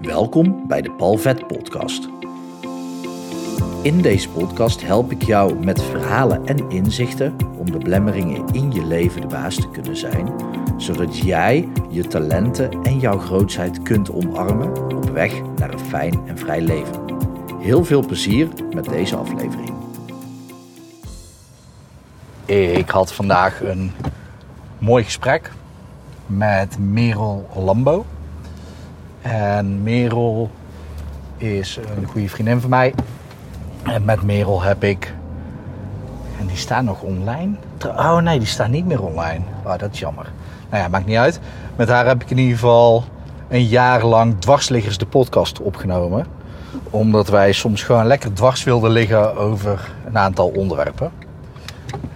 Welkom bij de Palvet Podcast. In deze podcast help ik jou met verhalen en inzichten om de blemmeringen in je leven de baas te kunnen zijn, zodat jij je talenten en jouw grootheid kunt omarmen op weg naar een fijn en vrij leven. Heel veel plezier met deze aflevering. Ik had vandaag een mooi gesprek met Merel Lambo. En Merel is een goede vriendin van mij. En met Merel heb ik. En die staan nog online. Oh nee, die staan niet meer online. Oh, dat is jammer. Nou ja, maakt niet uit. Met haar heb ik in ieder geval een jaar lang dwarsliggers de podcast opgenomen. Omdat wij soms gewoon lekker dwars wilden liggen over een aantal onderwerpen.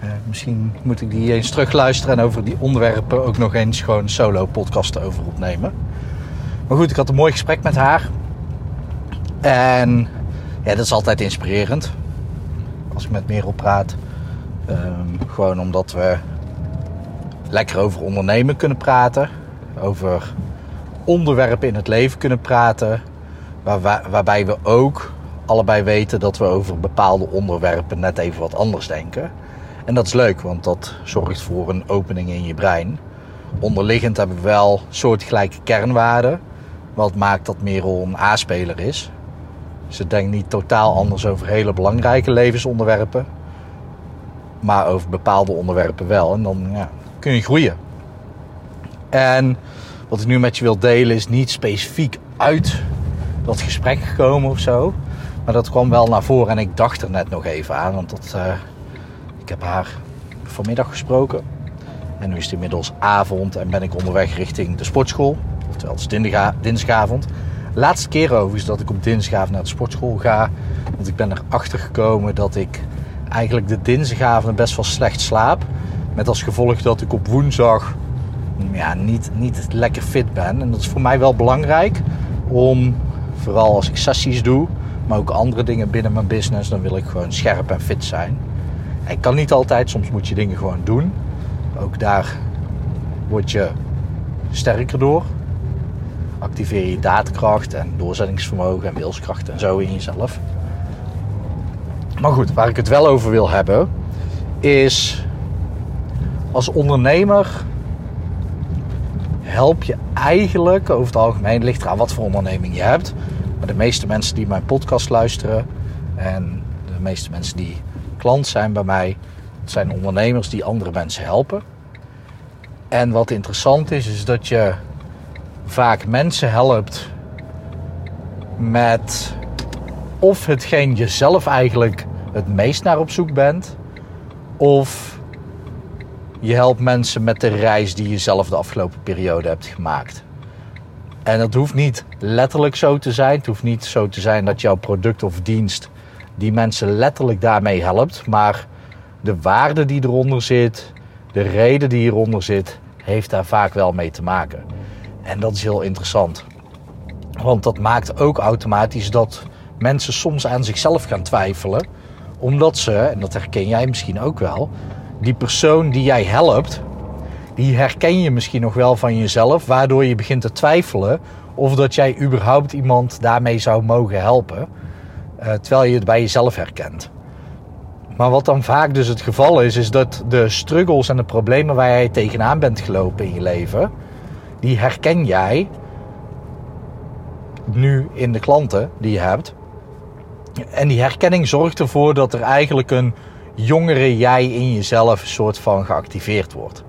Uh, misschien moet ik die eens terugluisteren en over die onderwerpen ook nog eens gewoon solo podcasten over opnemen. Maar goed, ik had een mooi gesprek met haar. En ja, dat is altijd inspirerend. Als ik met Merel praat. Um, gewoon omdat we lekker over ondernemen kunnen praten. Over onderwerpen in het leven kunnen praten. Waar, waarbij we ook allebei weten dat we over bepaalde onderwerpen net even wat anders denken. En dat is leuk, want dat zorgt voor een opening in je brein. Onderliggend hebben we wel soortgelijke kernwaarden. Wat maakt dat Merel een A-speler is. Ze denkt niet totaal anders over hele belangrijke levensonderwerpen. Maar over bepaalde onderwerpen wel. En dan ja, kun je groeien. En wat ik nu met je wil delen is niet specifiek uit dat gesprek gekomen of zo. Maar dat kwam wel naar voren en ik dacht er net nog even aan. Want dat, uh, ik heb haar vanmiddag gesproken. En nu is het inmiddels avond en ben ik onderweg richting de sportschool. Het is dinsdagavond. Laatste keer overigens dat ik op dinsdagavond naar de sportschool ga. Want ik ben erachter gekomen dat ik eigenlijk de dinsdagavond best wel slecht slaap. Met als gevolg dat ik op woensdag ja, niet, niet lekker fit ben. En dat is voor mij wel belangrijk om, vooral als ik sessies doe, maar ook andere dingen binnen mijn business, dan wil ik gewoon scherp en fit zijn. Ik kan niet altijd, soms moet je dingen gewoon doen. Ook daar word je sterker door activeer je daadkracht en doorzettingsvermogen en wilskracht en zo in jezelf. Maar goed, waar ik het wel over wil hebben, is als ondernemer help je eigenlijk over het algemeen, ligt eraan wat voor onderneming je hebt. Maar de meeste mensen die mijn podcast luisteren en de meeste mensen die klant zijn bij mij, zijn ondernemers die andere mensen helpen. En wat interessant is, is dat je vaak mensen helpt met of hetgeen je zelf eigenlijk het meest naar op zoek bent, of je helpt mensen met de reis die je zelf de afgelopen periode hebt gemaakt. En dat hoeft niet letterlijk zo te zijn. Het hoeft niet zo te zijn dat jouw product of dienst die mensen letterlijk daarmee helpt. Maar de waarde die eronder zit, de reden die hieronder zit, heeft daar vaak wel mee te maken. En dat is heel interessant. Want dat maakt ook automatisch dat mensen soms aan zichzelf gaan twijfelen. Omdat ze, en dat herken jij misschien ook wel, die persoon die jij helpt, die herken je misschien nog wel van jezelf. Waardoor je begint te twijfelen of dat jij überhaupt iemand daarmee zou mogen helpen. Uh, terwijl je het bij jezelf herkent. Maar wat dan vaak dus het geval is, is dat de struggles en de problemen waar jij tegenaan bent gelopen in je leven die herken jij nu in de klanten die je hebt. En die herkenning zorgt ervoor dat er eigenlijk een jongere jij in jezelf een soort van geactiveerd wordt.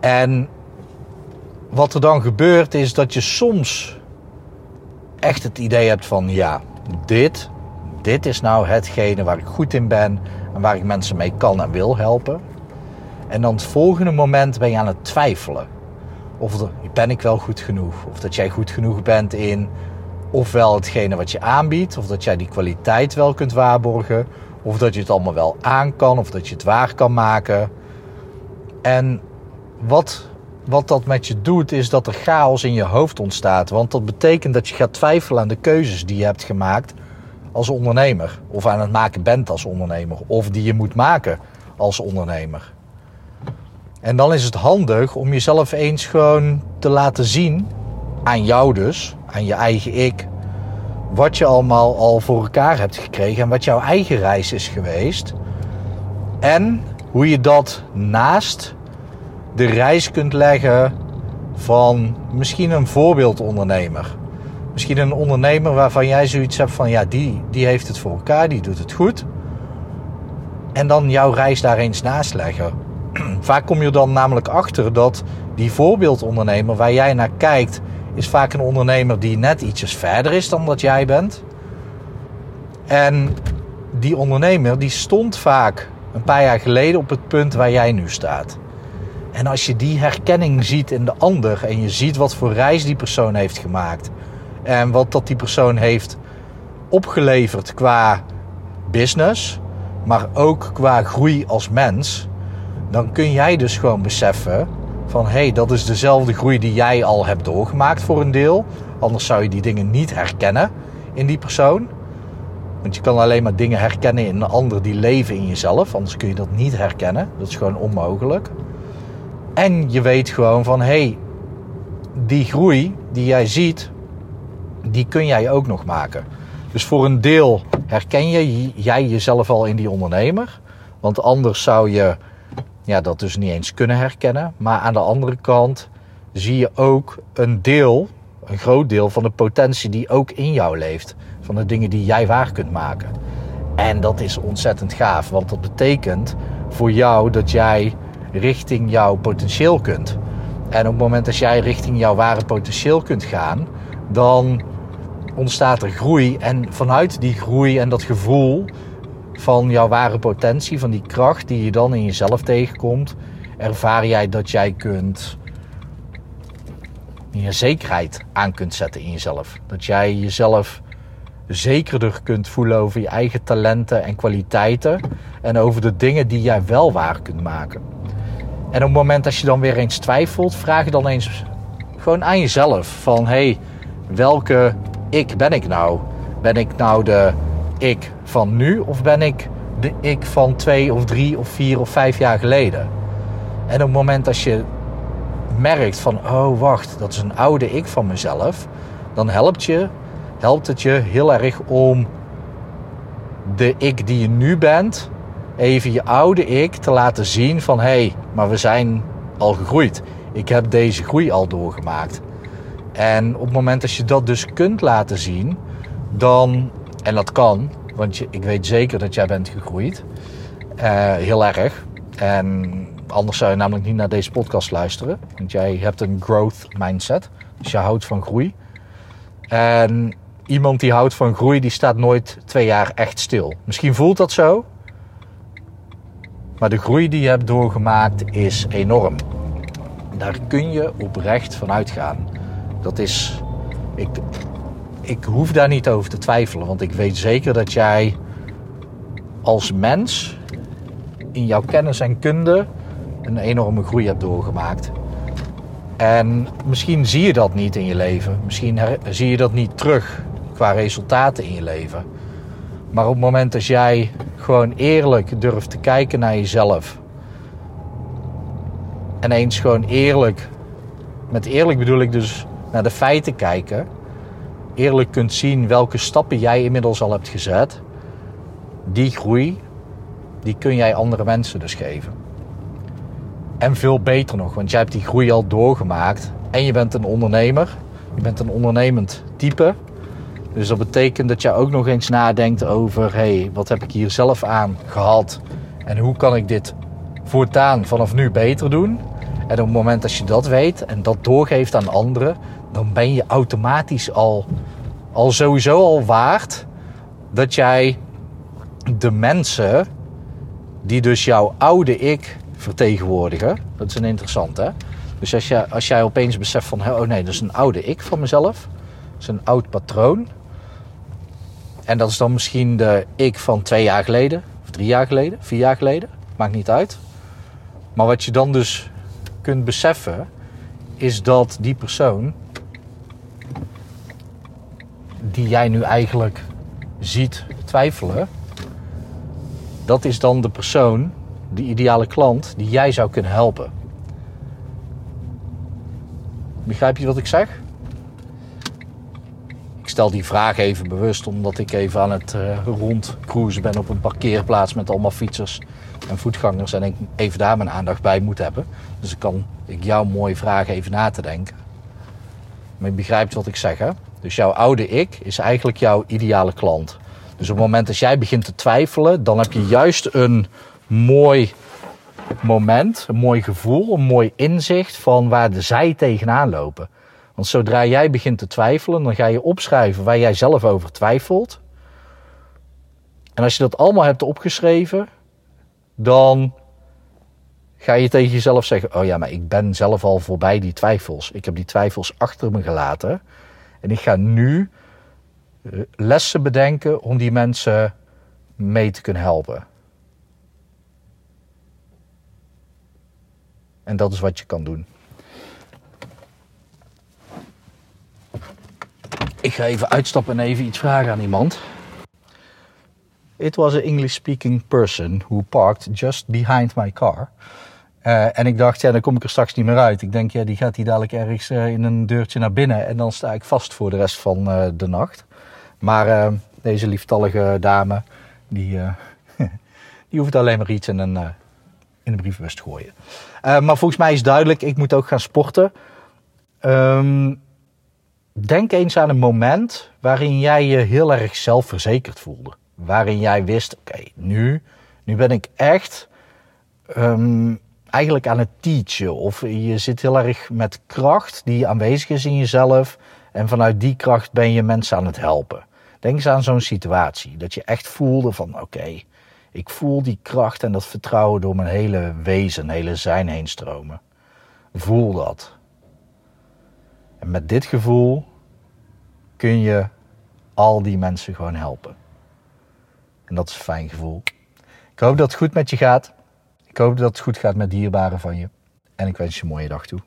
En wat er dan gebeurt is dat je soms echt het idee hebt van ja, dit, dit is nou hetgene waar ik goed in ben en waar ik mensen mee kan en wil helpen. En dan het volgende moment ben je aan het twijfelen. Of ben ik wel goed genoeg? Of dat jij goed genoeg bent in ofwel hetgene wat je aanbiedt, of dat jij die kwaliteit wel kunt waarborgen, of dat je het allemaal wel aan kan, of dat je het waar kan maken. En wat, wat dat met je doet, is dat er chaos in je hoofd ontstaat. Want dat betekent dat je gaat twijfelen aan de keuzes die je hebt gemaakt als ondernemer. Of aan het maken bent als ondernemer. Of die je moet maken als ondernemer. En dan is het handig om jezelf eens gewoon te laten zien, aan jou dus, aan je eigen ik, wat je allemaal al voor elkaar hebt gekregen en wat jouw eigen reis is geweest. En hoe je dat naast de reis kunt leggen van misschien een voorbeeldondernemer. Misschien een ondernemer waarvan jij zoiets hebt van ja, die, die heeft het voor elkaar, die doet het goed. En dan jouw reis daar eens naast leggen. Vaak kom je dan namelijk achter dat die voorbeeldondernemer waar jij naar kijkt, is vaak een ondernemer die net ietsjes verder is dan dat jij bent. En die ondernemer die stond vaak een paar jaar geleden op het punt waar jij nu staat. En als je die herkenning ziet in de ander en je ziet wat voor reis die persoon heeft gemaakt en wat dat die persoon heeft opgeleverd qua business, maar ook qua groei als mens, dan kun jij dus gewoon beseffen van hé, hey, dat is dezelfde groei die jij al hebt doorgemaakt voor een deel. Anders zou je die dingen niet herkennen in die persoon. Want je kan alleen maar dingen herkennen in een ander die leven in jezelf. Anders kun je dat niet herkennen. Dat is gewoon onmogelijk. En je weet gewoon van hé, hey, die groei die jij ziet, die kun jij ook nog maken. Dus voor een deel herken je jij jezelf al in die ondernemer. Want anders zou je ja, dat dus niet eens kunnen herkennen. Maar aan de andere kant zie je ook een deel, een groot deel van de potentie die ook in jou leeft. Van de dingen die jij waar kunt maken. En dat is ontzettend gaaf, want dat betekent voor jou dat jij richting jouw potentieel kunt. En op het moment dat jij richting jouw ware potentieel kunt gaan, dan ontstaat er groei. En vanuit die groei en dat gevoel van jouw ware potentie, van die kracht die je dan in jezelf tegenkomt, ervaar jij dat jij kunt je zekerheid aan kunt zetten in jezelf. Dat jij jezelf zekerder kunt voelen over je eigen talenten en kwaliteiten en over de dingen die jij wel waar kunt maken. En op het moment dat je dan weer eens twijfelt, vraag je dan eens gewoon aan jezelf van hé, hey, welke ik ben ik nou? Ben ik nou de ik van nu of ben ik de ik van twee of drie of vier of vijf jaar geleden? En op het moment dat je merkt van oh wacht, dat is een oude ik van mezelf, dan helpt, je, helpt het je heel erg om de ik die je nu bent, even je oude ik te laten zien van hé, hey, maar we zijn al gegroeid. Ik heb deze groei al doorgemaakt. En op het moment dat je dat dus kunt laten zien, dan, en dat kan, want je, ik weet zeker dat jij bent gegroeid, uh, heel erg. En anders zou je namelijk niet naar deze podcast luisteren, want jij hebt een growth mindset, dus je houdt van groei. En iemand die houdt van groei, die staat nooit twee jaar echt stil. Misschien voelt dat zo, maar de groei die je hebt doorgemaakt is enorm. Daar kun je oprecht van uitgaan. Dat is. Ik, ik hoef daar niet over te twijfelen, want ik weet zeker dat jij als mens in jouw kennis en kunde een enorme groei hebt doorgemaakt. En misschien zie je dat niet in je leven. Misschien zie je dat niet terug qua resultaten in je leven. Maar op het moment dat jij gewoon eerlijk durft te kijken naar jezelf. En eens gewoon eerlijk, met eerlijk bedoel ik dus naar de feiten kijken. Eerlijk kunt zien welke stappen jij inmiddels al hebt gezet. Die groei, die kun jij andere mensen dus geven. En veel beter nog, want jij hebt die groei al doorgemaakt. En je bent een ondernemer. Je bent een ondernemend type. Dus dat betekent dat je ook nog eens nadenkt over: hé, hey, wat heb ik hier zelf aan gehad? En hoe kan ik dit voortaan vanaf nu beter doen? En op het moment dat je dat weet en dat doorgeeft aan anderen, dan ben je automatisch al, al sowieso al waard dat jij de mensen die dus jouw oude ik vertegenwoordigen, dat is een interessant hè. Dus als, je, als jij opeens beseft van, oh nee, dat is een oude ik van mezelf, dat is een oud patroon, en dat is dan misschien de ik van twee jaar geleden, of drie jaar geleden, vier jaar geleden. Maakt niet uit. Maar wat je dan dus kunt beseffen, is dat die persoon die jij nu eigenlijk ziet twijfelen, dat is dan de persoon, de ideale klant, die jij zou kunnen helpen. Begrijp je wat ik zeg? stel die vraag even bewust omdat ik even aan het uh, rondcruisen ben op een parkeerplaats met allemaal fietsers en voetgangers. En ik even daar mijn aandacht bij moet hebben. Dus ik kan ik jouw mooie vraag even na te denken. Maar je begrijpt wat ik zeg hè? Dus jouw oude ik is eigenlijk jouw ideale klant. Dus op het moment dat jij begint te twijfelen, dan heb je juist een mooi moment, een mooi gevoel, een mooi inzicht van waar de zij tegenaan lopen. Want zodra jij begint te twijfelen, dan ga je opschrijven waar jij zelf over twijfelt. En als je dat allemaal hebt opgeschreven, dan ga je tegen jezelf zeggen: Oh ja, maar ik ben zelf al voorbij die twijfels. Ik heb die twijfels achter me gelaten. En ik ga nu eh, lessen bedenken om die mensen mee te kunnen helpen. En dat is wat je kan doen. Ik ga even uitstappen en even iets vragen aan iemand. It was an English speaking person who parked just behind my car. Uh, en ik dacht, ja, dan kom ik er straks niet meer uit. Ik denk, ja, die gaat hier dadelijk ergens uh, in een deurtje naar binnen. En dan sta ik vast voor de rest van uh, de nacht. Maar deze lieftallige dame, die, die hoeft alleen maar iets in een, in brievenbus te gooien. maar volgens mij is duidelijk, ik moet ook gaan sporten. Um, denk eens aan een moment waarin jij je heel erg zelfverzekerd voelde. Waarin jij wist, oké, nu, nu ben ik echt um, eigenlijk aan het teachen. Of je zit heel erg met kracht die aanwezig is in jezelf. En vanuit die kracht ben je mensen aan het helpen. Denk eens aan zo'n situatie. Dat je echt voelde van oké, ik voel die kracht en dat vertrouwen door mijn hele wezen, hele zijn heen stromen. Voel dat. En met dit gevoel kun je al die mensen gewoon helpen. En dat is een fijn gevoel. Ik hoop dat het goed met je gaat. Ik hoop dat het goed gaat met dierbaren van je. En ik wens je een mooie dag toe.